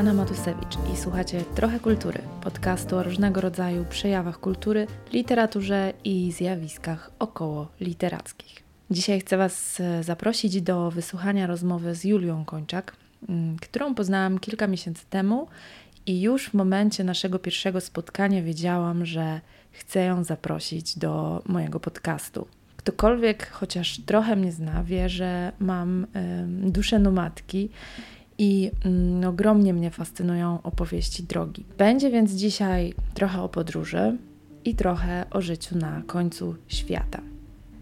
Anna Matusewicz i słuchacie Trochę Kultury, podcastu o różnego rodzaju przejawach kultury, literaturze i zjawiskach około literackich. Dzisiaj chcę Was e, zaprosić do wysłuchania rozmowy z Julią Kończak, mm, którą poznałam kilka miesięcy temu i już w momencie naszego pierwszego spotkania wiedziałam, że chcę ją zaprosić do mojego podcastu. Ktokolwiek chociaż trochę mnie zna, wie, że mam y, duszę nomadki i mm, ogromnie mnie fascynują opowieści drogi. Będzie więc dzisiaj trochę o podróży i trochę o życiu na końcu świata.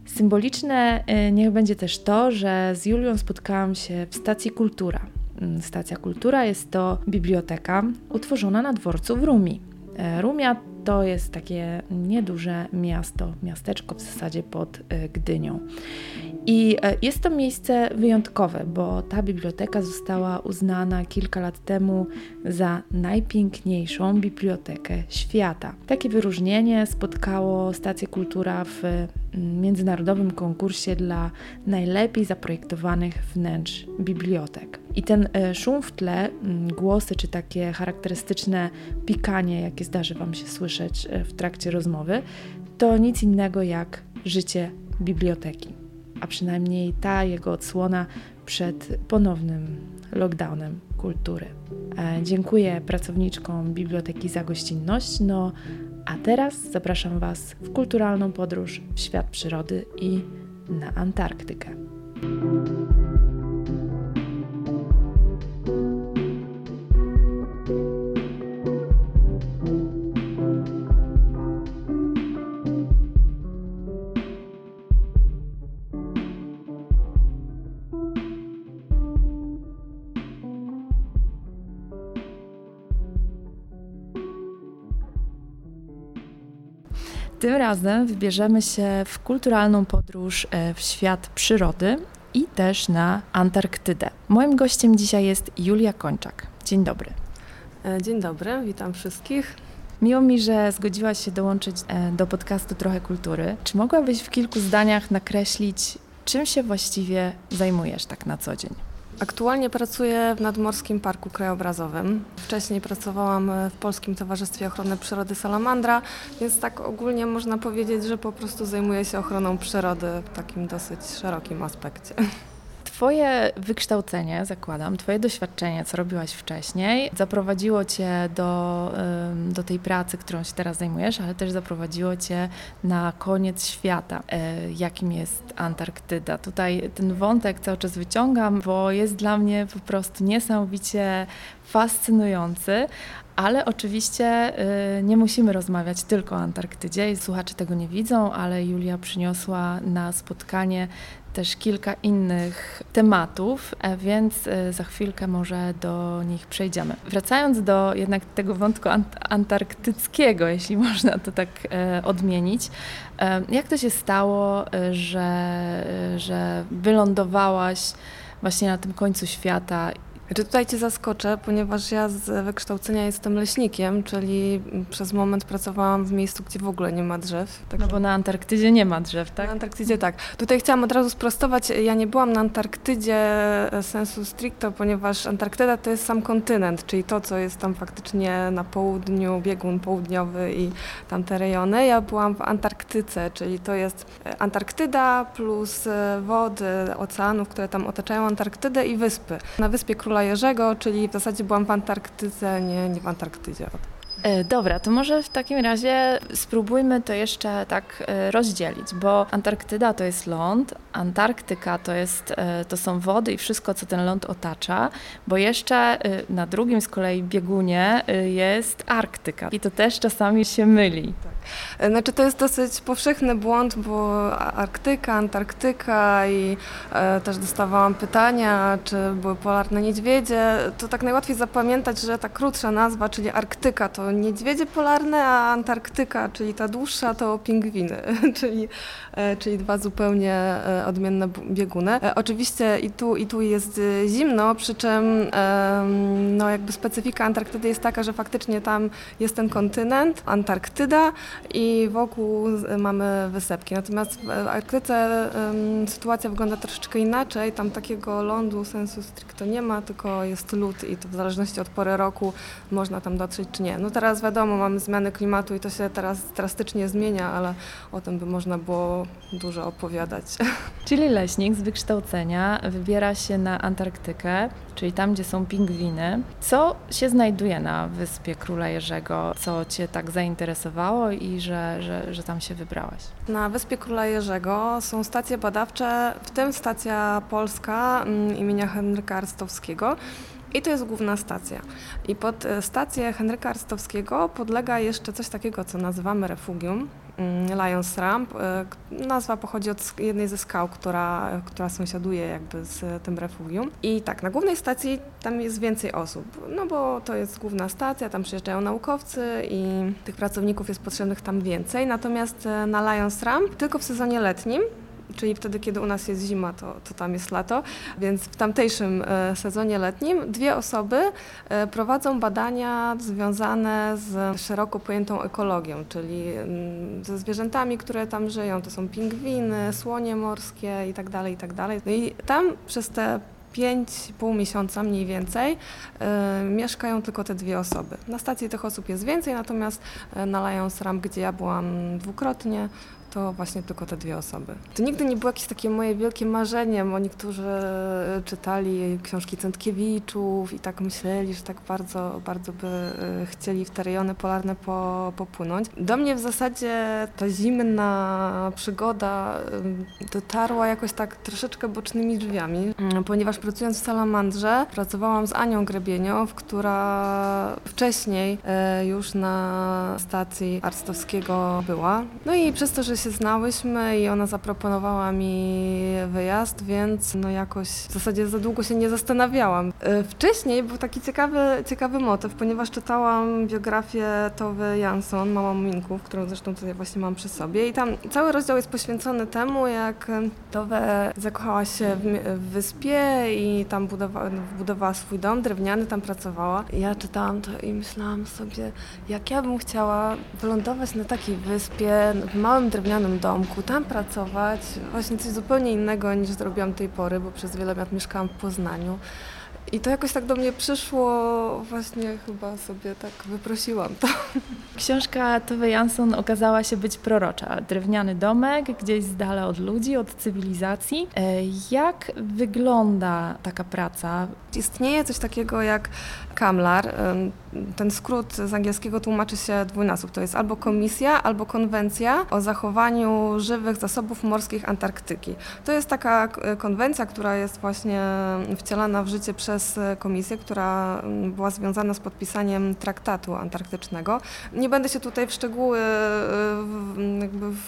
Symboliczne y, niech będzie też to, że z Julią spotkałam się w stacji Kultura. Mm, stacja Kultura jest to biblioteka utworzona na dworcu w Rumi. E, Rumia to jest takie nieduże miasto, miasteczko w zasadzie pod e, Gdynią. I e, jest to miejsce wyjątkowe, bo ta biblioteka została uznana kilka lat temu za najpiękniejszą bibliotekę świata. Takie wyróżnienie spotkało Stację Kultura w międzynarodowym konkursie dla najlepiej zaprojektowanych wnętrz bibliotek. I ten e, szum w tle, głosy czy takie charakterystyczne pikanie, jakie zdarzy Wam się słyszeć w trakcie rozmowy, to nic innego jak życie biblioteki a przynajmniej ta jego odsłona przed ponownym lockdownem kultury. E, dziękuję pracowniczkom Biblioteki za gościnność. No a teraz zapraszam Was w kulturalną podróż w świat przyrody i na Antarktykę. Tym razem wybierzemy się w kulturalną podróż e, w świat przyrody i też na Antarktydę. Moim gościem dzisiaj jest Julia Kończak. Dzień dobry. E, dzień dobry, witam wszystkich. Miło mi, że zgodziłaś się dołączyć e, do podcastu Trochę Kultury. Czy mogłabyś w kilku zdaniach nakreślić, czym się właściwie zajmujesz tak na co dzień? Aktualnie pracuję w Nadmorskim Parku Krajobrazowym. Wcześniej pracowałam w Polskim Towarzystwie Ochrony Przyrody Salamandra, więc tak ogólnie można powiedzieć, że po prostu zajmuję się ochroną przyrody w takim dosyć szerokim aspekcie. Twoje wykształcenie, zakładam, Twoje doświadczenie, co robiłaś wcześniej, zaprowadziło Cię do, do tej pracy, którą się teraz zajmujesz, ale też zaprowadziło Cię na koniec świata, e, jakim jest Antarktyda. Tutaj ten wątek cały czas wyciągam, bo jest dla mnie po prostu niesamowicie fascynujący, ale oczywiście y, nie musimy rozmawiać tylko o Antarktydzie. Słuchacze tego nie widzą, ale Julia przyniosła na spotkanie też kilka innych tematów, e, więc e, za chwilkę może do nich przejdziemy. Wracając do jednak tego wątku antarktyckiego, jeśli można to tak e, odmienić, jak to się stało, że, że wylądowałaś właśnie na tym końcu świata znaczy tutaj Cię zaskoczę, ponieważ ja z wykształcenia jestem leśnikiem, czyli przez moment pracowałam w miejscu, gdzie w ogóle nie ma drzew. Tak no bo na Antarktydzie nie ma drzew, tak? Na Antarktydzie tak. Tutaj chciałam od razu sprostować, ja nie byłam na Antarktydzie e, sensu stricto, ponieważ Antarktyda to jest sam kontynent, czyli to, co jest tam faktycznie na południu, biegun południowy i tamte rejony. Ja byłam w Antarktyce, czyli to jest e, Antarktyda plus e, wody oceanów, które tam otaczają Antarktydę i wyspy. Na wyspie Króla Króla Jerzego, czyli w zasadzie byłam w Antarktyce, nie, nie w Antarktydzie. E, dobra, to może w takim razie spróbujmy to jeszcze tak e, rozdzielić, bo Antarktyda to jest ląd, Antarktyka to, jest, e, to są wody i wszystko, co ten ląd otacza, bo jeszcze na drugim z kolei biegunie jest Arktyka i to też czasami się myli. Tak. Znaczy to jest dosyć powszechny błąd, bo Arktyka, Antarktyka i e, też dostawałam pytania, czy były polarne niedźwiedzie, to tak najłatwiej zapamiętać, że ta krótsza nazwa, czyli Arktyka to niedźwiedzie polarne, a Antarktyka, czyli ta dłuższa, to pingwiny, czyli, e, czyli dwa zupełnie e, odmienne bieguny. E, oczywiście i tu, i tu jest zimno, przy czym no jakby specyfika Antarktydy jest taka, że faktycznie tam jest ten kontynent, Antarktyda, i wokół mamy wysepki. Natomiast w Arktyce sytuacja wygląda troszeczkę inaczej. Tam takiego lądu sensu stricto nie ma, tylko jest lód i to w zależności od pory roku można tam dotrzeć czy nie. No teraz wiadomo, mamy zmiany klimatu i to się teraz drastycznie zmienia, ale o tym by można było dużo opowiadać. Czyli leśnik z wykształcenia wybiera się na Antarktykę, czyli tam, gdzie są pingwiny. Co się znajduje na wyspie Króla Jerzego? Co Cię tak zainteresowało i że, że, że tam się wybrałaś? Na wyspie Króla Jerzego są stacje badawcze, w tym stacja polska mm, imienia Henryka Arstowskiego. I to jest główna stacja. I pod e, stację Henryka Arstowskiego podlega jeszcze coś takiego, co nazywamy refugium, Lions Ramp. E, nazwa pochodzi od jednej ze skał, która, która sąsiaduje jakby z tym refugium. I tak, na głównej stacji tam jest więcej osób, no bo to jest główna stacja, tam przyjeżdżają naukowcy i tych pracowników jest potrzebnych tam więcej. Natomiast e, na Lions Ramp tylko w sezonie letnim czyli wtedy, kiedy u nas jest zima, to, to tam jest lato, więc w tamtejszym e, sezonie letnim dwie osoby e, prowadzą badania związane z szeroko pojętą ekologią, czyli mm, ze zwierzętami, które tam żyją. To są pingwiny, słonie morskie itd., tak itd. Tak no i tam przez te 5,5 miesiąca mniej więcej y, mieszkają tylko te dwie osoby. Na stacji tych osób jest więcej, natomiast na Lions Ramp, gdzie ja byłam dwukrotnie, to właśnie tylko te dwie osoby. To nigdy nie było jakieś takie moje wielkie marzenie, bo niektórzy czytali książki Centkiewiczów i tak myśleli, że tak bardzo, bardzo by e, chcieli w te rejony polarne po, popłynąć. Do mnie w zasadzie ta zimna przygoda e, dotarła jakoś tak troszeczkę bocznymi drzwiami, mm, ponieważ pracując w Salamandrze pracowałam z Anią Grebieniow, która wcześniej e, już na stacji Arstowskiego była. No i przez to, że się znałyśmy i ona zaproponowała mi wyjazd, więc no jakoś w zasadzie za długo się nie zastanawiałam. E, wcześniej był taki ciekawy, ciekawy motyw, ponieważ czytałam biografię Towy Jansson, Mama Muminków, którą zresztą tutaj właśnie mam przy sobie i tam cały rozdział jest poświęcony temu, jak Towe zakochała się w, w wyspie i tam budowała, budowała swój dom drewniany, tam pracowała. Ja czytałam to i myślałam sobie, jak ja bym chciała wylądować na takiej wyspie, w małym drewnianym drewnianym domku, tam pracować, właśnie coś zupełnie innego niż zrobiłam tej pory, bo przez wiele lat mieszkałam w Poznaniu. I to jakoś tak do mnie przyszło, właśnie chyba sobie tak wyprosiłam to. Książka Tove Jansson okazała się być prorocza. Drewniany domek, gdzieś z dala od ludzi, od cywilizacji. E, jak wygląda taka praca? Istnieje coś takiego jak Kamlar. Ten skrót z angielskiego tłumaczy się dwójnasób. To jest albo komisja, albo konwencja o zachowaniu żywych zasobów morskich Antarktyki. To jest taka konwencja, która jest właśnie wcielana w życie przez komisję, która była związana z podpisaniem traktatu antarktycznego. Nie będę się tutaj w szczegóły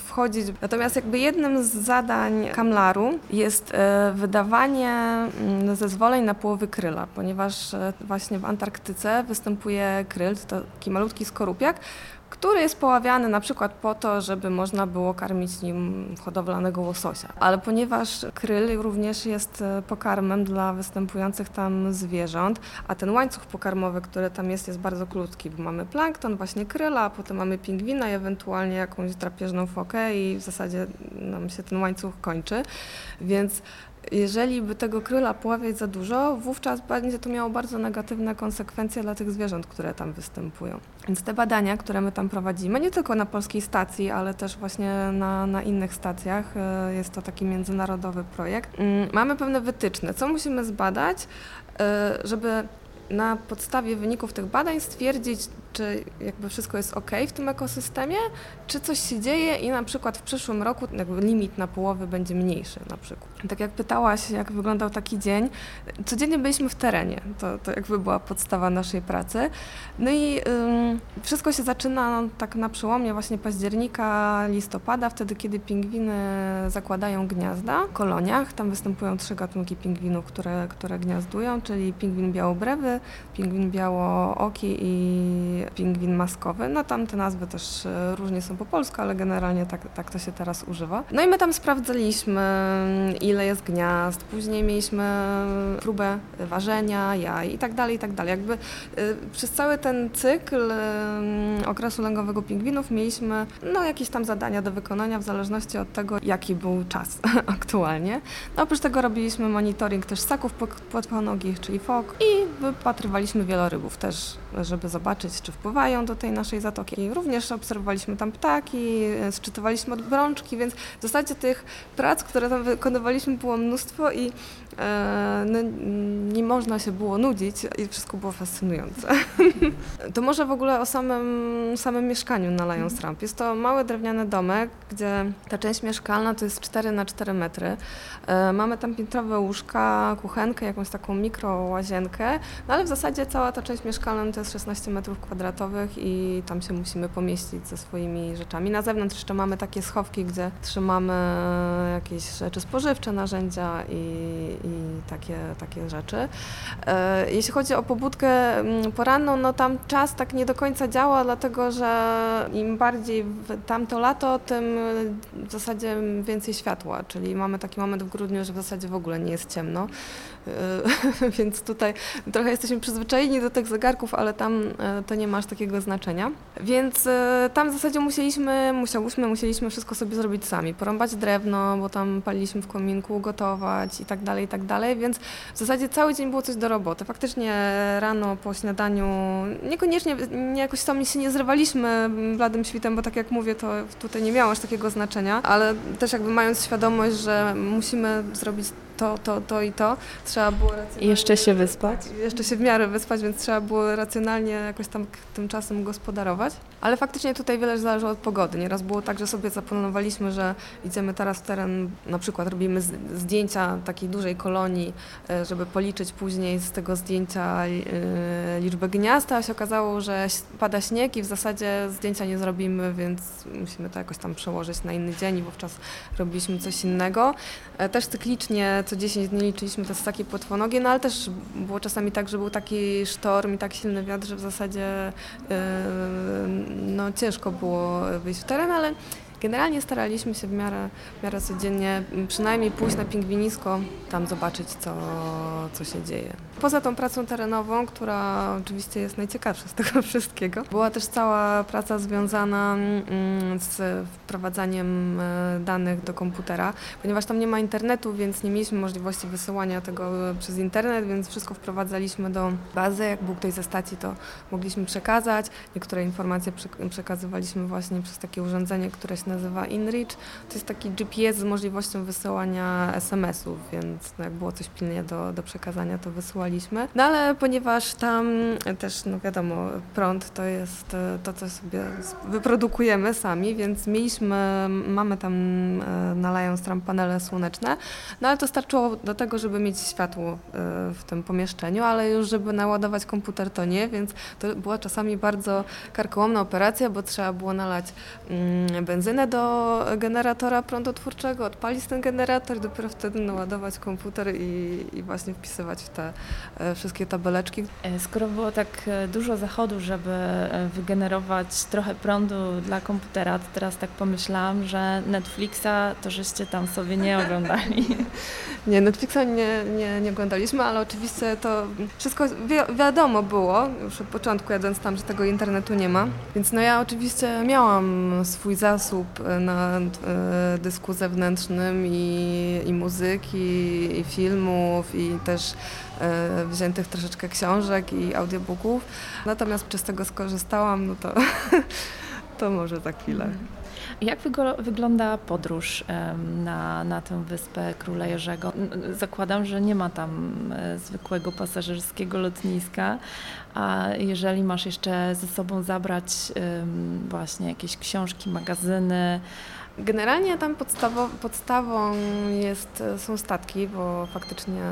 wchodzić, natomiast jakby jednym z zadań Kamlaru jest e, wydawanie zezwoleń na połowy kryla, ponieważ e, właśnie w Antarktyce występuje kryl, to taki malutki skorupiak, który jest poławiany na przykład po to, żeby można było karmić nim hodowlanego łososia. Ale ponieważ kryl również jest e, pokarmem dla występujących tam zwierząt, a ten łańcuch pokarmowy, który tam jest, jest bardzo krótki, bo mamy plankton, właśnie kryla, a potem mamy pingwina i ewentualnie jakąś drapieżną fokę i w zasadzie nam się ten łańcuch kończy. Więc jeżeli by tego kryla poławiać za dużo, wówczas będzie to miało bardzo negatywne konsekwencje dla tych zwierząt, które tam występują. Więc te badania, które my tam prowadzimy, nie tylko na polskiej stacji, ale też właśnie na, na innych stacjach, e, jest to taki międzynarodowy projekt, mm, mamy pewne wytyczne, co musimy zbadać, e, żeby na podstawie wyników tych badań stwierdzić, czy jakby wszystko jest ok w tym ekosystemie, czy coś się dzieje i na przykład w przyszłym roku jakby limit na połowy będzie mniejszy na przykład. Tak jak pytałaś, jak wyglądał taki dzień, codziennie byliśmy w terenie, to, to jakby była podstawa naszej pracy. No i wszystko się zaczyna no, tak na przełomie właśnie października, listopada, wtedy kiedy pingwiny zakładają gniazda w koloniach. Tam występują trzy gatunki pingwinów, które, które gniazdują, czyli pingwin białobrewy, pingwin białooki i pingwin maskowy. No tam te nazwy też e, różnie są po polsku, ale generalnie tak, tak to się teraz używa. No i my tam sprawdzaliśmy, ile jest gniazd, później mieliśmy próbę ważenia jaj i tak dalej, i tak dalej. Jakby przez cały ten cykl okresu lęgowego pingwinów mieliśmy no, jakieś tam zadania do wykonania w zależności od tego, jaki był czas aktualnie. No, oprócz tego robiliśmy monitoring też ssaków płetwonogich, czyli fok i wypatrywaliśmy wielorybów też, żeby zobaczyć, czy wpływają do tej naszej zatoki. Również obserwowaliśmy tam ptaki, sczytywaliśmy odbrączki, więc w zasadzie tych prac, które tam wykonywaliśmy było mnóstwo i e, no, nie można się było nudzić i wszystko było fascynujące. to może w ogóle o samym, samym mieszkaniu na Lions Ramp. Jest to mały drewniany domek, gdzie ta część mieszkalna to jest 4 na 4 metry. E, mamy tam piętrowe łóżka, kuchenkę, jakąś taką mikro łazienkę, no ale w zasadzie cała ta część mieszkalna to jest 16 metrów kwadratowych i tam się musimy pomieścić ze swoimi rzeczami. Na zewnątrz jeszcze mamy takie schowki, gdzie trzymamy jakieś rzeczy spożywcze, narzędzia i, i takie, takie rzeczy. E, jeśli chodzi o pobudkę mm, poranną, no tam czas tak nie do końca działa, dlatego że im bardziej tamto lato, tym w zasadzie więcej światła, czyli mamy taki moment w grudniu, że w zasadzie w ogóle nie jest ciemno. E, więc tutaj trochę jesteśmy przyzwyczajeni do tych zegarków, ale tam e, to nie ma aż takiego znaczenia. Więc e, tam w zasadzie musieliśmy, musiałyśmy, musieliśmy wszystko sobie zrobić sami. Porąbać drewno, bo tam paliliśmy w kominku, gotować i tak dalej, i tak dalej, więc w zasadzie cały dzień było coś do roboty. Faktycznie rano po śniadaniu, niekoniecznie nie jakoś tam się nie zrywaliśmy bladym świtem, bo tak jak mówię, to tutaj nie miało aż takiego znaczenia, ale też jakby mając świadomość, że musimy zrobić to, to, to i to. Trzeba było I jeszcze się wyspać? Jeszcze się w miarę wyspać, więc trzeba było racjonalnie jakoś tam tym czasem gospodarować. Ale faktycznie tutaj wiele zależy od pogody. Nieraz było tak, że sobie zaplanowaliśmy, że idziemy teraz w teren, na przykład robimy zdjęcia takiej dużej kolonii, e, żeby policzyć później z tego zdjęcia e, liczbę gniazd, a się okazało, że pada śnieg i w zasadzie zdjęcia nie zrobimy, więc musimy to jakoś tam przełożyć na inny dzień i wówczas robiliśmy coś innego. E, też cyklicznie co 10 dni liczyliśmy te ssaki płetwonogie, no ale też było czasami tak, że był taki sztorm i tak silny wiatr, że w zasadzie yy, no, ciężko było wyjść w teren, ale Generalnie staraliśmy się w miarę, w miarę codziennie przynajmniej pójść na pingwinisko, tam zobaczyć, co, co się dzieje. Poza tą pracą terenową, która oczywiście jest najciekawsza z tego wszystkiego, była też cała praca związana mm, z wprowadzaniem e, danych do komputera, ponieważ tam nie ma internetu, więc nie mieliśmy możliwości wysyłania tego przez internet, więc wszystko wprowadzaliśmy do bazy. Jak był ktoś ze stacji, to mogliśmy przekazać. Niektóre informacje przekazywaliśmy właśnie przez takie urządzenie, które się nazywa InReach. To jest taki GPS z możliwością wysyłania SMS-ów, więc no jak było coś pilnie do, do przekazania, to wysyłaliśmy. No ale ponieważ tam też, no wiadomo, prąd to jest e, to, co sobie wyprodukujemy sami, więc mieliśmy, mamy tam e, na Lions Tram panele słoneczne, no ale to starczyło do tego, żeby mieć światło e, w tym pomieszczeniu, ale już żeby naładować komputer to nie, więc to była czasami bardzo karkołomna operacja, bo trzeba było nalać mm, benzynę do generatora prądotwórczego, odpalić ten generator dopiero wtedy naładować komputer i, i właśnie wpisywać w te wszystkie tabeleczki. E, skoro było tak e, dużo zachodu, żeby wygenerować trochę prądu dla komputera, to teraz tak pomyślałam, że Netflixa to żeście tam sobie nie oglądali. nie, Netflixa nie, nie, nie oglądaliśmy, ale oczywiście to wszystko wi wiadomo było już od początku jadąc tam, że tego internetu nie ma. Więc no ja oczywiście miałam swój zasób na e, dysku zewnętrznym i, i muzyki, i filmów, i też e, wziętych troszeczkę książek i audiobooków. Natomiast przez tego skorzystałam, no to, to może za chwilę. Mhm. Jak wygląda podróż na, na tę wyspę Króla Jerzego? Zakładam, że nie ma tam e, zwykłego pasażerskiego lotniska, a jeżeli masz jeszcze ze sobą zabrać właśnie jakieś książki, magazyny, Generalnie tam podstawo, podstawą jest, są statki, bo faktycznie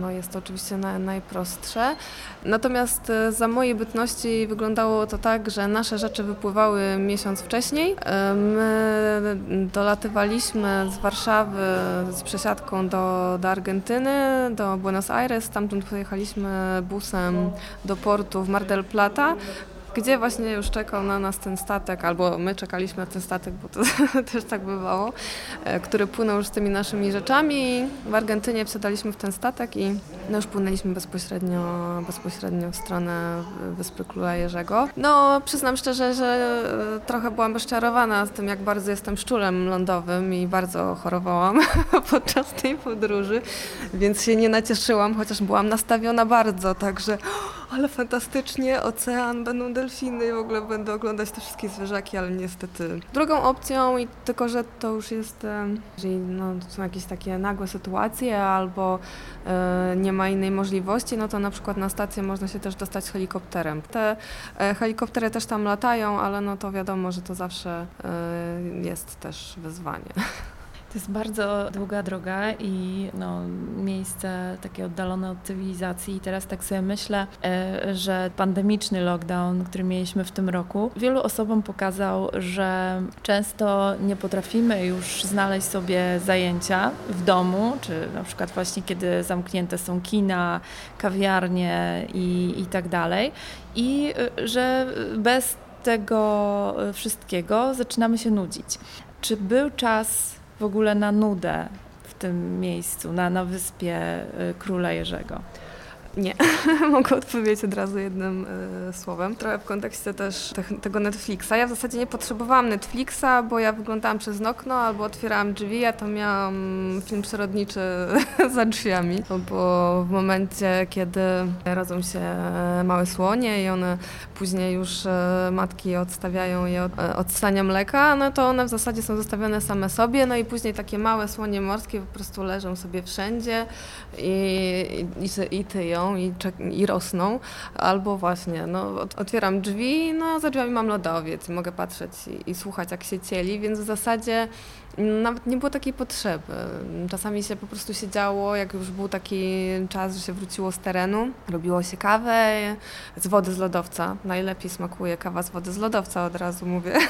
no jest to oczywiście na, najprostsze. Natomiast e, za mojej bytności wyglądało to tak, że nasze rzeczy wypływały miesiąc wcześniej. E, my dolatywaliśmy z Warszawy z przesiadką do, do Argentyny, do Buenos Aires. Stamtąd pojechaliśmy busem do portu w Mar del Plata gdzie właśnie już czekał na nas ten statek, albo my czekaliśmy na ten statek, bo to też tak bywało, e, który płynął już z tymi naszymi rzeczami. W Argentynie wsiadaliśmy w ten statek i no już płynęliśmy bezpośrednio, bezpośrednio w stronę Wyspy Króla Jerzego. No, przyznam szczerze, że e, trochę byłam rozczarowana z tym, jak bardzo jestem szczurem lądowym i bardzo chorowałam podczas tej podróży, więc się nie nacieszyłam, chociaż byłam nastawiona bardzo, także ale fantastycznie, ocean, będą delfiny i w ogóle będę oglądać te wszystkie zwierzaki, ale niestety. Drugą opcją, i tylko że to już jest, jeżeli no, są jakieś takie nagłe sytuacje albo e, nie ma innej możliwości, no to na przykład na stację można się też dostać helikopterem. Te e, helikoptery też tam latają, ale no to wiadomo, że to zawsze e, jest też wyzwanie. To jest bardzo długa droga i no, miejsce takie oddalone od cywilizacji. I teraz tak sobie myślę, e, że pandemiczny lockdown, który mieliśmy w tym roku, wielu osobom pokazał, że często nie potrafimy już znaleźć sobie zajęcia w domu, czy na przykład właśnie kiedy zamknięte są kina, kawiarnie i, i tak dalej. I e, że bez tego wszystkiego zaczynamy się nudzić. Czy był czas w ogóle na nudę w tym miejscu, na, na wyspie y, Króla Jerzego? Nie, mogę odpowiedzieć od razu jednym y, słowem. Trochę w kontekście też te, tego Netflixa. Ja w zasadzie nie potrzebowałam Netflixa, bo ja wyglądałam przez okno albo otwierałam drzwi, a to miałam film przyrodniczy za drzwiami. Bo w momencie, kiedy rodzą się małe słonie i one później już y, matki odstawiają je od, y, od mleka, no to one w zasadzie są zostawione same sobie, no i później takie małe słonie morskie po prostu leżą sobie wszędzie i, i, i i, i rosną, albo właśnie no, otwieram drzwi, no za drzwiami mam lodowiec, mogę patrzeć i, i słuchać jak się cieli, więc w zasadzie nawet nie było takiej potrzeby. Czasami się po prostu siedziało, jak już był taki czas, że się wróciło z terenu, robiło się kawę z wody z lodowca. Najlepiej smakuje kawa z wody z lodowca, od razu mówię.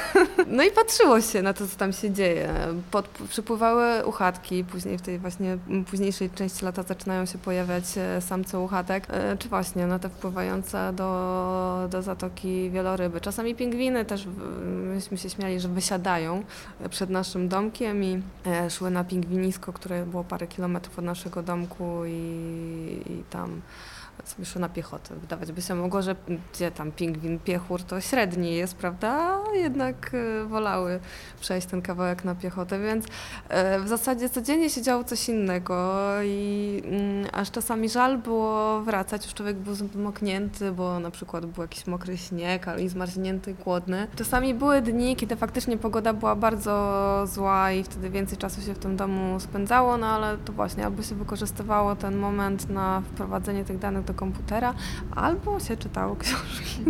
No i patrzyło się na to, co tam się dzieje. Pod, przypływały uchatki, później w tej właśnie późniejszej części lata zaczynają się pojawiać e, samce uchatek, e, czy właśnie na te wpływające do, do zatoki wieloryby. Czasami pingwiny też, myśmy się śmiali, że wysiadają przed naszym domem, i e, szły na pingwinisko, które było parę kilometrów od naszego domku i, i tam sobie szły na piechotę. Wydawać by się mogło, że gdzie tam pingwin, piechur to średni jest, prawda? Jednak e, wolały przejść ten kawałek na piechotę, więc e, w zasadzie codziennie się działo coś innego i mm, aż czasami żal było wracać, już człowiek był zmoknięty, bo na przykład był jakiś mokry śnieg i zmarznięty, głodny. Czasami były dni, kiedy faktycznie pogoda była bardzo zła i wtedy więcej czasu się w tym domu spędzało, no ale to właśnie albo się wykorzystywało ten moment na wprowadzenie tych danych do komputera, albo się czytało książki.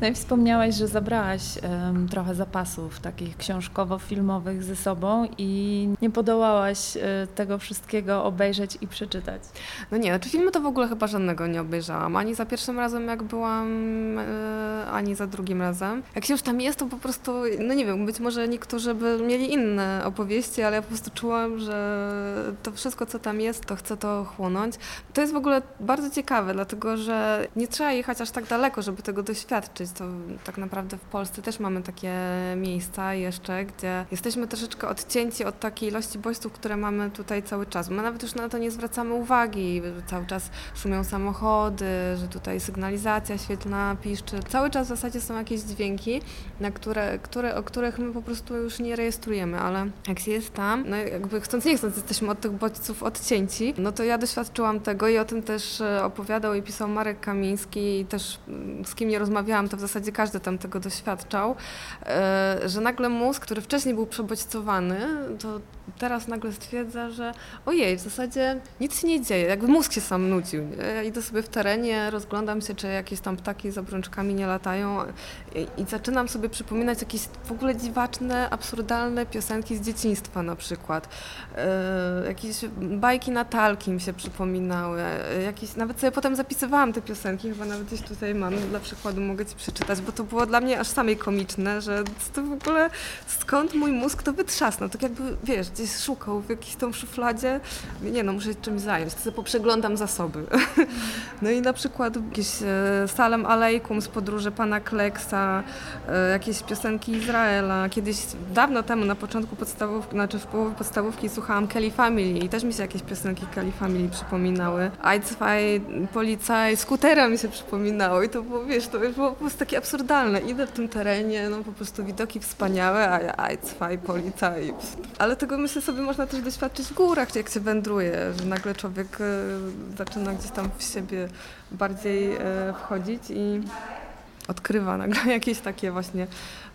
No i wspomniałaś, że zabrałaś um, trochę zapasów takich książkowo-filmowych ze sobą i nie podołałaś y, tego wszystkiego obejrzeć i przeczytać. No nie, znaczy filmu to w ogóle chyba żadnego nie obejrzałam. Ani za pierwszym razem, jak byłam, y, ani za drugim razem. Jak się już tam jest, to po prostu, no nie wiem, być może niektórzy by mieli inne opowieści, ale ja po prostu czułam, że to wszystko, co tam jest, to chcę to chłonąć. To jest w ogóle bardzo ciekawe, dlatego że nie trzeba jechać aż tak daleko, żeby tego doświadczyć. To tak naprawdę w Polsce też mamy takie miejsca jeszcze, gdzie jesteśmy troszeczkę odcięci od takiej ilości bodźców, które mamy tutaj cały czas. My nawet już na to nie zwracamy uwagi. Cały czas szumią samochody, że tutaj sygnalizacja świetlna piszczy. Cały czas w zasadzie są jakieś dźwięki, na które, które, o których my po prostu już nie rejestrujemy, ale jak się jest tam, no jakby chcąc nie chcąc jesteśmy od tych bodźców odcięci, no to ja doświadczyłam tego i o tym też e, opowiadał i pisał Marek Kamiński i też mm, z kim nie rozmawiałam, to w zasadzie każdy tam tego doświadczał, e, że nagle mózg, który wcześniej był przebodźcowany, to teraz nagle stwierdza, że ojej, w zasadzie nic się nie dzieje, jakby mózg się sam nudził. Ja idę sobie w terenie, rozglądam się, czy jakieś tam ptaki z obrączkami nie latają i, i zaczynam sobie przypominać jakieś w ogóle dziwaczne, absurdalne piosenki z dzieciństwa na przykład. E, jakieś bajki Natalki mi się przypominały, e, jakieś, nawet sobie potem zapisywałam te piosenki, chyba nawet gdzieś tutaj mam, dla przykładu mogę Ci przeczytać, bo to było dla mnie aż samej komiczne, że to w ogóle skąd mój mózg to wytrzasnął, tak jakby, wiesz, gdzieś szukał w jakiejś tam szufladzie. Nie no, muszę się czymś zająć, to poprzeglądam zasoby. No i na przykład jakieś e, Salem Aleikum z podróży pana Kleksa, e, jakieś piosenki Izraela. Kiedyś dawno temu, na początku podstawówki, znaczy w połowie podstawówki słuchałam Kelly Family i też mi się jakieś piosenki Kelly Family przypominały. Eizfaj, Policaj, Skutera mi się przypominało i to było, wiesz, to było po prostu takie absurdalne. Idę w tym terenie, no po prostu widoki wspaniałe, a Eizfaj, Policaj. Ale tego myślę sobie można też doświadczyć w górach, jak się wędruje, że nagle człowiek e, zaczyna gdzieś tam w siebie bardziej e, wchodzić i odkrywa nagle jakieś takie właśnie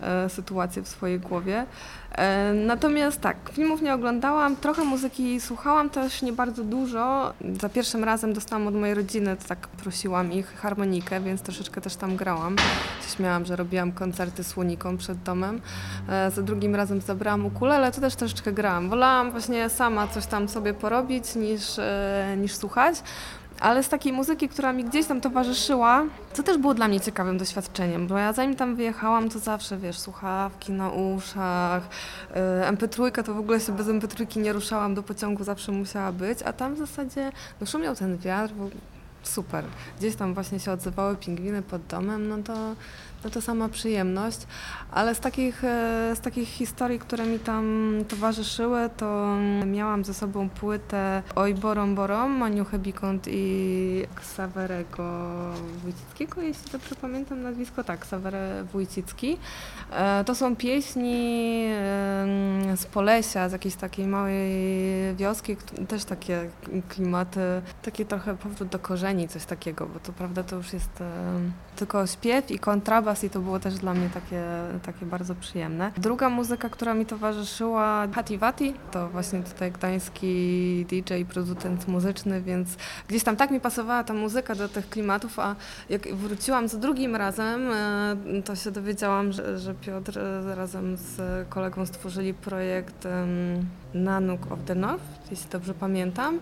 e, sytuacje w swojej głowie. E, natomiast tak, filmów nie oglądałam, trochę muzyki słuchałam, też nie bardzo dużo. Za pierwszym razem dostałam od mojej rodziny, tak prosiłam ich, harmonikę, więc troszeczkę też tam grałam. Się śmiałam, że robiłam koncerty słonikom przed domem. E, za drugim razem zabrałam ukulele, to też troszeczkę grałam. Wolałam właśnie sama coś tam sobie porobić niż, e, niż słuchać ale z takiej muzyki, która mi gdzieś tam towarzyszyła, to też było dla mnie ciekawym doświadczeniem, bo ja zanim tam wyjechałam, to zawsze, wiesz, słuchawki na uszach, y, MP3 to w ogóle się bez MP3 nie ruszałam, do pociągu zawsze musiała być, a tam w zasadzie no, szumiał ten wiatr, super. Gdzieś tam właśnie się odzywały pingwiny pod domem, no to to sama przyjemność, ale z takich, e, z takich historii, które mi tam towarzyszyły, to miałam ze sobą płytę Oj Borom Borom, Maniuchę Bikont i Ksawerego Wójcickiego, jeśli dobrze pamiętam nazwisko, tak, Ksawery Wójcicki. E, to są pieśni z Polesia, z jakiejś takiej małej wioski, też takie klimaty, takie trochę powrót do korzeni, coś takiego, bo to prawda to już jest tylko śpiew i kontrabas i to było też dla mnie takie, takie bardzo przyjemne. Druga muzyka, która mi towarzyszyła, Hati Vati, to właśnie tutaj gdański DJ, producent muzyczny, więc gdzieś tam tak mi pasowała ta muzyka do tych klimatów, a jak wróciłam za drugim razem, e, to się dowiedziałam, że, że Piotr razem z kolegą stworzyli projekt Nanook of the North, jeśli dobrze pamiętam.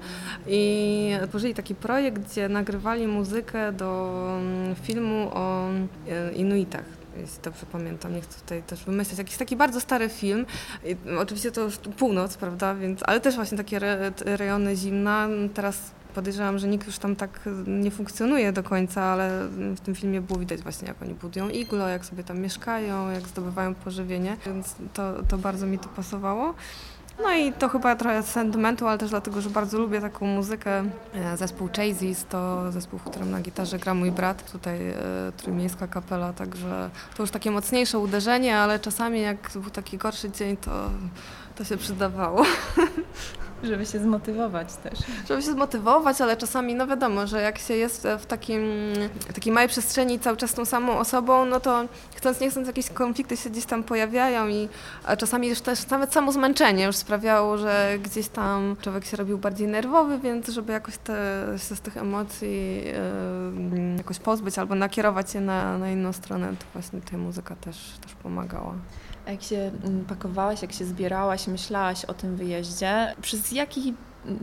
I tworzyli taki projekt, gdzie nagrywali muzykę do mm, filmu o e, Inuitach jeśli dobrze pamiętam, nie chcę tutaj też wymyślać, jakiś taki bardzo stary film, I oczywiście to już północ, prawda, więc, ale też właśnie takie re, rejony zimna, teraz podejrzewam, że nikt już tam tak nie funkcjonuje do końca, ale w tym filmie było widać właśnie, jak oni budują iglo, jak sobie tam mieszkają, jak zdobywają pożywienie, więc to, to bardzo mi to pasowało. No i to chyba trochę sentymentu, ale też dlatego, że bardzo lubię taką muzykę. E, zespół Chasey's to zespół, w którym na gitarze gra mój brat, tutaj e, trójmiejska kapela, także to już takie mocniejsze uderzenie, ale czasami jak był taki gorszy dzień, to, to się przydawało. Żeby się zmotywować też. Żeby się zmotywować, ale czasami, no wiadomo, że jak się jest w takim, takiej małej przestrzeni cały czas tą samą osobą, no to chcąc nie chcąc jakieś konflikty się gdzieś tam pojawiają i czasami już też nawet samo zmęczenie już sprawiało, że gdzieś tam człowiek się robił bardziej nerwowy, więc żeby jakoś te, się z tych emocji yy, jakoś pozbyć albo nakierować je na, na inną stronę, to właśnie ta muzyka też, też pomagała. Jak się mm, pakowałaś, jak się zbierałaś, myślałaś o tym wyjeździe, przez jaki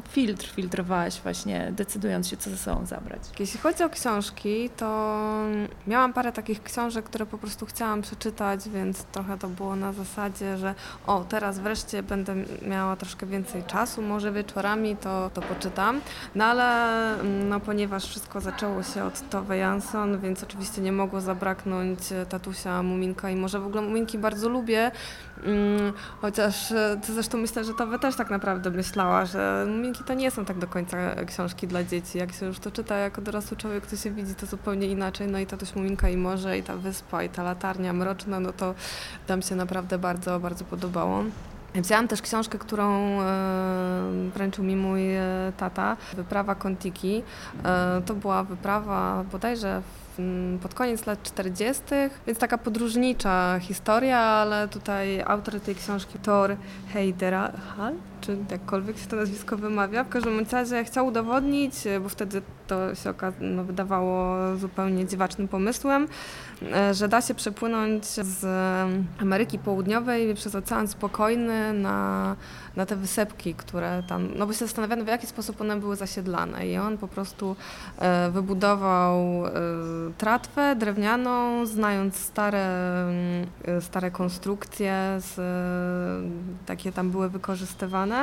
filtr filtrowałaś właśnie, decydując się, co ze sobą zabrać? Jeśli chodzi o książki, to miałam parę takich książek, które po prostu chciałam przeczytać, więc trochę to było na zasadzie, że o, teraz wreszcie będę miała troszkę więcej czasu, może wieczorami to, to poczytam. No ale mm, no, ponieważ wszystko zaczęło się od Tove Jansson, więc oczywiście nie mogło zabraknąć tatusia Muminka i może w ogóle Muminki bardzo lubię, chociaż e, to zresztą myślę, że Tove też tak naprawdę myślała, że Muminki to nie są tak do końca książki dla dzieci. Jak się już to czyta jako dorosły człowiek, to się widzi to zupełnie inaczej. No i tatuś Muminka i morze, i ta wyspa, i ta latarnia mroczna, no to tam się naprawdę bardzo, bardzo podobało. Wzięłam też książkę, którą e, wręczył mi mój e, tata, Wyprawa Kontiki. To była wyprawa bodajże pod koniec lat 40., więc taka podróżnicza historia, ale tutaj autor tej książki Thor Heiderhal, czy jakkolwiek się to nazwisko wymawia, w każdym razie chciał udowodnić, bo wtedy to się no, wydawało zupełnie dziwacznym pomysłem, e, że da się przepłynąć z Ameryki Południowej przez Ocean Spokojny na, na te wysepki, które tam, no bo się zastanawiano w jaki sposób one były zasiedlane i on po prostu e, wybudował e, tratwę drewnianą, znając stare, stare konstrukcje, z, takie tam były wykorzystywane.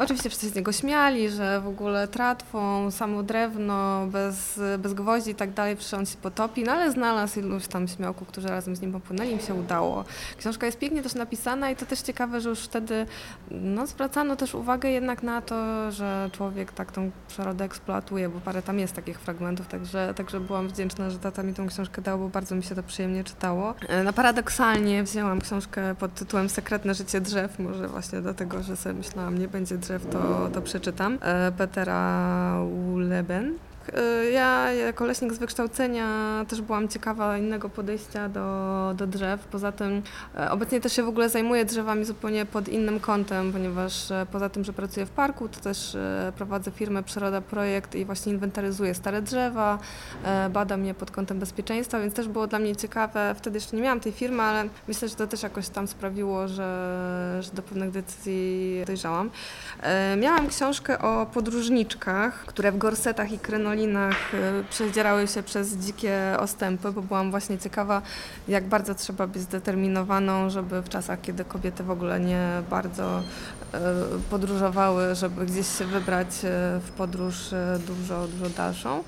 Oczywiście wszyscy z niego śmiali, że w ogóle tratwą, samo drewno, bez, bez gwoździ i tak dalej, przecież on się potopi, no ale znalazł iluś tam śmiałków, którzy razem z nim popłynęli, im się udało. Książka jest pięknie też napisana i to też ciekawe, że już wtedy no, zwracano też uwagę jednak na to, że człowiek tak tą przyrodę eksploatuje, bo parę tam jest takich fragmentów, także, także byłam wdzięczna, że tata mi tą książkę dał, bo bardzo mi się to przyjemnie czytało. No paradoksalnie wzięłam książkę pod tytułem Sekretne życie drzew, może właśnie dlatego, że sobie myślałam, nie będzie drzew, to, to przeczytam. E, Petera Uleben. Y, ja jako leśnik z wykształcenia też byłam ciekawa innego podejścia do, do drzew. Poza tym e, obecnie też się w ogóle zajmuję drzewami zupełnie pod innym kątem, ponieważ e, poza tym, że pracuję w parku, to też e, prowadzę firmę Przyroda Projekt i właśnie inwentaryzuję stare drzewa, badam je pod kątem bezpieczeństwa, więc też było dla mnie ciekawe. Wtedy jeszcze nie miałam tej firmy, ale myślę, że to też jakoś tam sprawiło, że, że do pewnych decyzji dojrzałam. Miałam książkę o podróżniczkach, które w gorsetach i krynoli Kolinach y, przedzierały się przez dzikie ostępy, bo byłam właśnie ciekawa, jak bardzo trzeba być zdeterminowaną, żeby w czasach, kiedy kobiety w ogóle nie bardzo y, podróżowały, żeby gdzieś się wybrać y, w podróż dużo, dużo dalszą.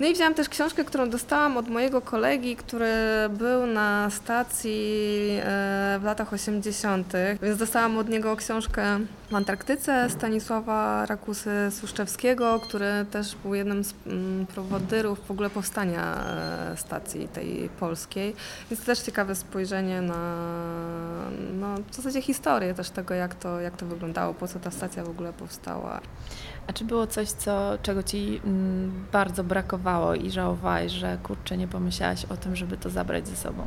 No i wzięłam też książkę, którą dostałam od mojego kolegi, który był na stacji e, w latach 80., więc dostałam od niego książkę w Antarktyce Stanisława Rakusy Suszczewskiego, który też był jednym z mm, prowodyrów w ogóle powstania e, stacji tej polskiej. Więc to też ciekawe spojrzenie na no, w zasadzie historię też tego, jak to, jak to wyglądało, po co ta stacja w ogóle powstała. A czy było coś, co, czego Ci mm, bardzo brakowało i żałowałaś, że kurczę, nie pomyślałaś o tym, żeby to zabrać ze sobą?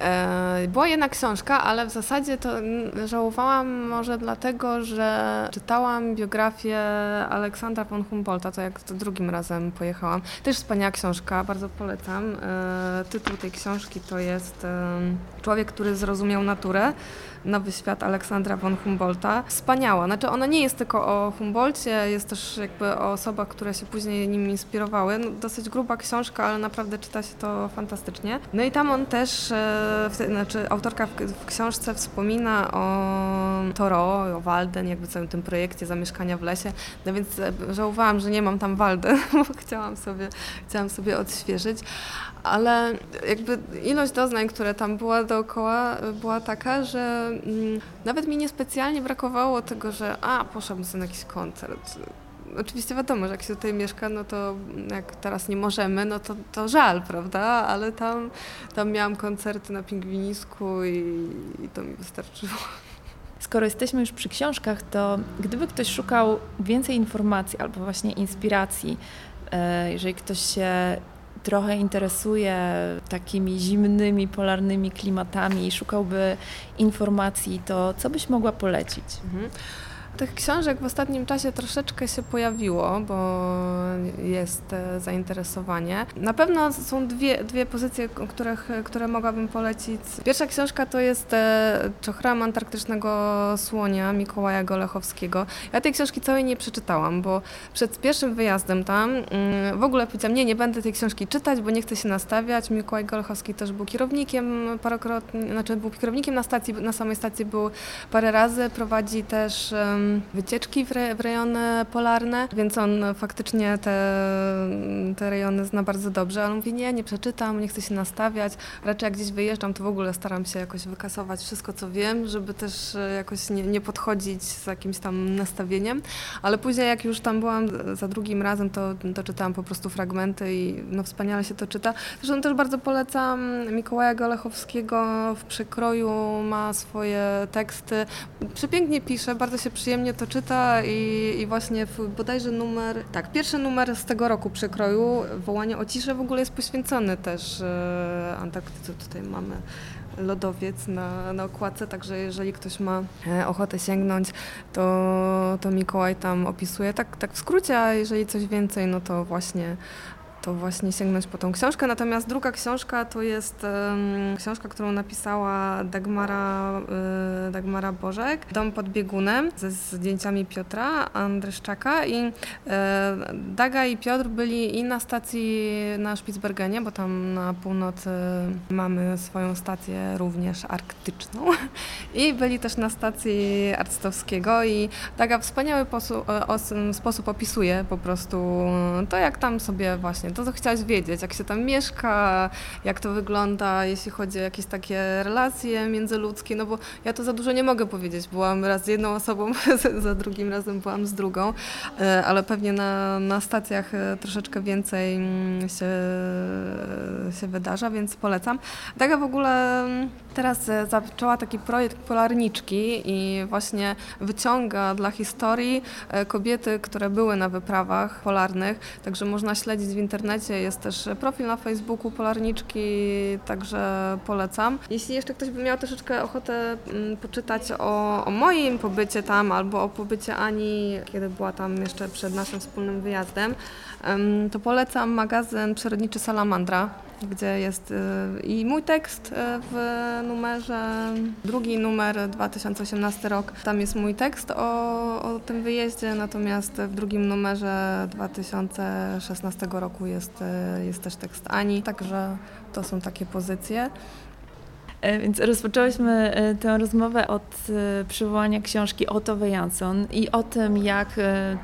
E, była jedna książka, ale w zasadzie to żałowałam może dlatego, że czytałam biografię Aleksandra von Humboldta, to jak to drugim razem pojechałam. Też wspaniała książka, bardzo polecam. E, tytuł tej książki to jest Człowiek, który zrozumiał naturę. Nowy świat Aleksandra von Humboldta. Wspaniała. Znaczy ona nie jest tylko o Humboldcie, jest też jakby o osobach, które się później nim inspirowały. No, dosyć gruba książka, ale naprawdę czyta się to fantastycznie. No i tam on też, e, w, znaczy autorka w, w, książce wspomina o Toro, o Walden, jakby całym tym projekcie zamieszkania w lesie. No więc e, żałowałam, że nie mam tam Walden, bo chciałam sobie, chciałam sobie odświeżyć ale jakby ilość doznań, które tam była dookoła, była taka, że mm, nawet mi niespecjalnie brakowało tego, że a, poszłabym sobie na jakiś koncert. Oczywiście wiadomo, że jak się tutaj mieszka, no to jak teraz nie możemy, no to, to żal, prawda? Ale tam, tam miałam koncerty na Pingwinisku i, i to mi wystarczyło. Skoro jesteśmy już przy książkach, to gdyby ktoś szukał więcej informacji albo właśnie inspiracji, e, jeżeli ktoś się trochę interesuje takimi zimnymi, polarnymi klimatami i szukałby informacji, to co byś mogła polecić? Mhm. Tych książek w ostatnim czasie troszeczkę się pojawiło, bo jest e, zainteresowanie. Na pewno są dwie, dwie pozycje, których, które mogłabym polecić. Pierwsza książka to jest e, Czochram Antarktycznego Słonia Mikołaja Golechowskiego. Ja tej książki całej nie przeczytałam, bo przed pierwszym wyjazdem tam mm, w ogóle powiedziałam, nie, nie będę tej książki czytać, bo nie chcę się nastawiać. Mikołaj Golechowski też był kierownikiem parokrotnie, znaczy był kierownikiem na stacji, na samej stacji był parę razy, prowadzi też wycieczki w, re, w rejony polarne, więc on faktycznie te, te rejony zna bardzo dobrze, ale mówi nie, nie przeczytam, nie chcę się nastawiać, raczej jak gdzieś wyjeżdżam, to w ogóle staram się jakoś wykasować wszystko, co wiem, żeby też e, jakoś nie, nie podchodzić z jakimś tam nastawieniem, ale później jak już tam byłam za drugim razem, to, to czytałam po prostu fragmenty i no wspaniale się to czyta. Zresztą też bardzo polecam Mikołaja Golechowskiego. W przekroju ma swoje teksty, przepięknie pisze, bardzo się przyjemnie przyjemnie to czyta i, i właśnie w, bodajże numer, tak, pierwszy numer z tego roku przekroju, Wołanie o ciszę w ogóle jest poświęcony też e, Antarktyce. Tutaj mamy lodowiec na, na okładce, także jeżeli ktoś ma e, ochotę sięgnąć, to, to Mikołaj tam opisuje tak, tak w skrócie, a jeżeli coś więcej, no to właśnie to właśnie sięgnąć po tą książkę. Natomiast druga książka to jest um, książka, którą napisała Dagmara, y, Dagmara Bożek, Dom pod biegunem ze zdjęciami Piotra Andryszczaka. I y, Daga i Piotr byli i na stacji na Spitsbergenie, bo tam na północy mamy swoją stację również arktyczną. I byli też na stacji Arctowskiego i Daga w wspaniały sposób opisuje po prostu to, jak tam sobie właśnie to, co chciałaś wiedzieć, jak się tam mieszka, jak to wygląda, jeśli chodzi o jakieś takie relacje międzyludzkie, no bo ja to za dużo nie mogę powiedzieć. Byłam raz z jedną osobą, za drugim razem byłam z drugą, e, ale pewnie na, na stacjach e, troszeczkę więcej mm, się, się wydarza, więc polecam. Daga w ogóle mm, teraz e, zaczęła taki projekt Polarniczki i właśnie wyciąga dla historii kobiety, które były na wyprawach polarnych, także można śledzić w internecie internecie, jest też profil na Facebooku Polarniczki, także polecam. Jeśli jeszcze ktoś by miał troszeczkę ochotę mm, poczytać o, o moim pobycie tam albo o pobycie Ani, kiedy była tam jeszcze przed naszym wspólnym wyjazdem, to polecam magazyn przyrodniczy Salamandra gdzie jest y, i mój tekst y, w numerze, drugi numer 2018 rok, tam jest mój tekst o, o tym wyjeździe, natomiast w drugim numerze 2016 roku jest, y, jest też tekst Ani, także to są takie pozycje. E, więc rozpoczęłyśmy e, tę rozmowę od e, przywołania książki Otto Jansson i o tym, jak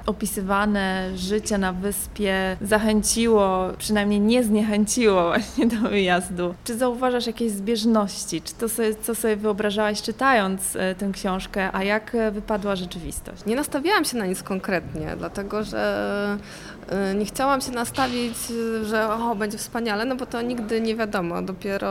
opisywane życie na wyspie zachęciło, przynajmniej nie zniechęciło właśnie do wyjazdu. Czy zauważasz jakieś zbieżności? Czy to, sobie, co sobie wyobrażałaś czytając tę książkę, a jak wypadła rzeczywistość? Nie nastawiałam się na nic konkretnie, dlatego że nie chciałam się nastawić, że o, będzie wspaniale, no bo to nigdy nie wiadomo. Dopiero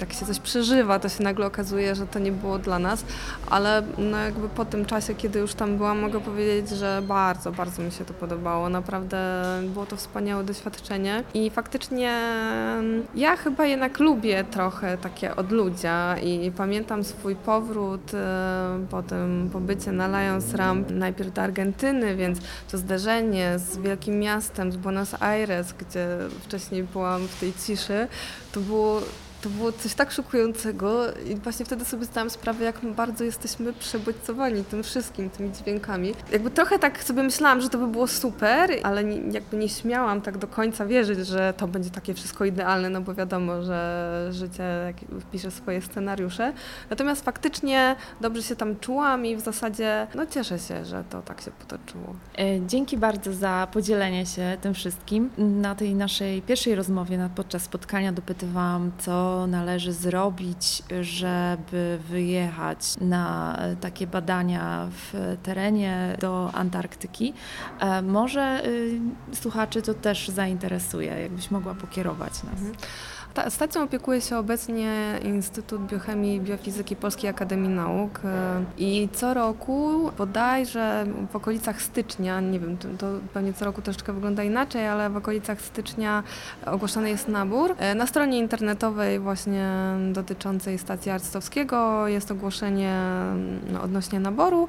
jak się coś przeżywa, to się nagle okazuje, że to nie było dla nas, ale no jakby po tym czasie, kiedy już tam byłam, mogę powiedzieć, że bardzo, bardzo mi się to podobało. Naprawdę było to wspaniałe doświadczenie i faktycznie mm, ja chyba jednak lubię trochę takie odludzia i pamiętam swój powrót e, po tym pobycie na Lions Ramp, najpierw do Argentyny, więc to zderzenie z wielkim miastem, z Buenos Aires, gdzie wcześniej byłam w tej ciszy, to było to było coś tak szokującego i właśnie wtedy sobie zdałam sprawę, jak bardzo jesteśmy przebodźcowani tym wszystkim, tymi dźwiękami. Jakby trochę tak sobie myślałam, że to by było super, ale nie, jakby nie śmiałam tak do końca wierzyć, że to będzie takie wszystko idealne, no bo wiadomo, że życie pisze swoje scenariusze. Natomiast faktycznie dobrze się tam czułam i w zasadzie no cieszę się, że to tak się potoczyło. E, dzięki bardzo za podzielenie się tym wszystkim. Na tej naszej pierwszej rozmowie podczas spotkania dopytywałam, co należy zrobić, żeby wyjechać na takie badania w terenie do Antarktyki. E, może y, słuchaczy to też zainteresuje, jakbyś mogła pokierować nas. Ta, stacją opiekuje się obecnie Instytut Biochemii i Biofizyki Polskiej Akademii Nauk e, i co roku bodajże w okolicach stycznia, nie wiem, to, to pewnie co roku troszeczkę wygląda inaczej, ale w okolicach stycznia ogłoszony jest nabór. E, na stronie internetowej właśnie dotyczącej stacji Arctowskiego jest ogłoszenie no, odnośnie naboru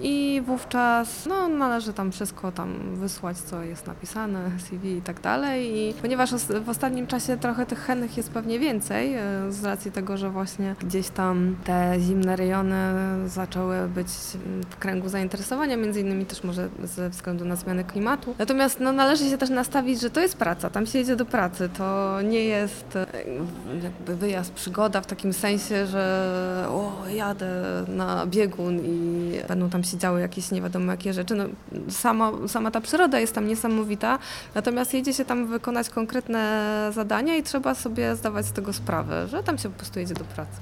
i wówczas no, należy tam wszystko tam wysłać, co jest napisane, CV i tak dalej. I ponieważ w ostatnim czasie trochę tych chętnych jest pewnie więcej, e, z racji tego, że właśnie gdzieś tam te zimne rejony zaczęły być w kręgu zainteresowania, między innymi też może ze względu na zmianę klimatu. Natomiast no, należy się też nastawić, że to jest praca, tam się jedzie do pracy, to nie jest e, jakby wyjazd, przygoda w takim sensie, że o, jadę na biegun i będą tam się działy jakieś nie wiadomo jakie rzeczy. No, sama, sama ta przyroda jest tam niesamowita, natomiast jedzie się tam wykonać konkretne zadania i trzeba sobie zdawać z tego sprawę, że tam się po prostu jedzie do pracy.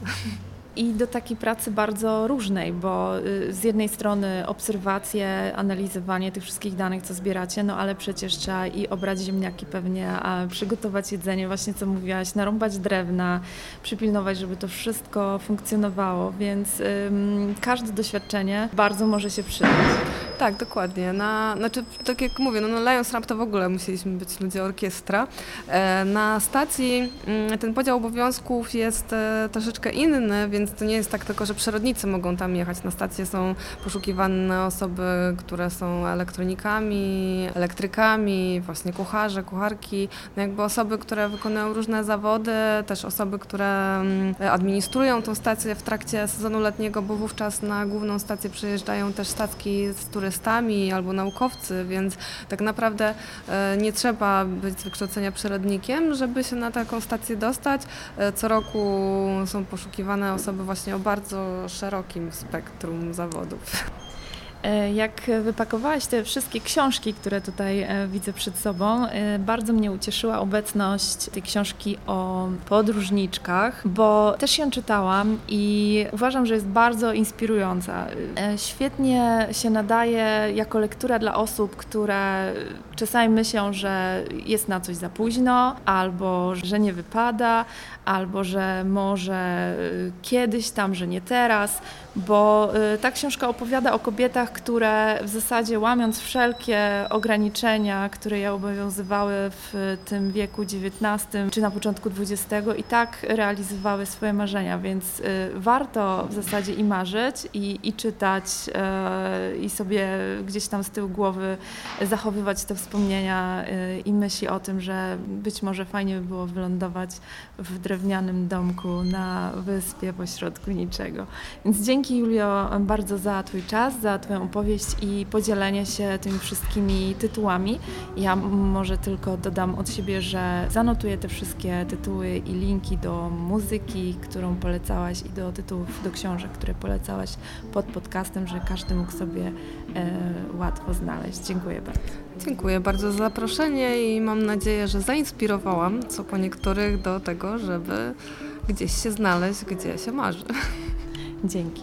i do takiej pracy bardzo różnej, bo y, z jednej strony obserwacje, analizowanie tych wszystkich danych, co zbieracie, no ale przecież trzeba i obrać ziemniaki pewnie, a przygotować jedzenie, właśnie co mówiłaś, narąbać drewna, przypilnować, żeby to wszystko funkcjonowało, więc ym, każde doświadczenie bardzo może się przydać. Tak, dokładnie. Na, znaczy, tak jak mówię, no na Lions Rap to w ogóle musieliśmy być ludzie orkiestra. E, na stacji mm, ten podział obowiązków jest e, troszeczkę inny, więc to nie jest tak tylko, że przyrodnicy mogą tam jechać. Na stację są poszukiwane osoby, które są elektronikami, elektrykami, właśnie kucharze, kucharki, no jakby osoby, które wykonują różne zawody, też osoby, które mm, administrują tą stację w trakcie sezonu letniego, bo wówczas na główną stację przyjeżdżają też statki z turystami albo naukowcy, więc tak naprawdę e, nie trzeba być z wykształcenia przyrodnikiem, żeby się na taką stację dostać. E, co roku są poszukiwane osoby właśnie o bardzo szerokim spektrum zawodów. E, jak wypakowałaś te wszystkie książki, które tutaj e, widzę przed sobą, e, bardzo mnie ucieszyła obecność tej książki o podróżniczkach, bo też ją czytałam i uważam, że jest bardzo inspirująca. Świetnie się nadaje jako lektura dla osób, które czasami myślą, że jest na coś za późno, albo że nie wypada, albo że może kiedyś tam, że nie teraz, bo ta książka opowiada o kobietach, które w zasadzie łamiąc wszelkie ograniczenia, które je obowiązywały w tym wieku XIX czy na początku XX i tak realizowały swoje marzenia, więc y, warto w zasadzie i marzyć i, i czytać y, i sobie gdzieś tam z tyłu głowy zachowywać te wspomnienia y, i myśli o tym, że być może fajnie by było wylądować w drewnianym domku na wyspie pośrodku niczego. Więc dzięki Julio bardzo za Twój czas, za Twoją opowieść i podzielenie się tymi wszystkimi tytułami. Ja może tylko dodam od siebie, że zanotuję te wszystkie tytuły i linki do muzyki, którą polecałaś i do tytułów, do książek, które polecałaś pod podcastem, że każdy mógł sobie e, łatwo znaleźć. Dziękuję bardzo. Dziękuję bardzo za zaproszenie i mam nadzieję, że zainspirowałam co po niektórych do tego, żeby gdzieś się znaleźć, gdzie się marzy. Dzięki.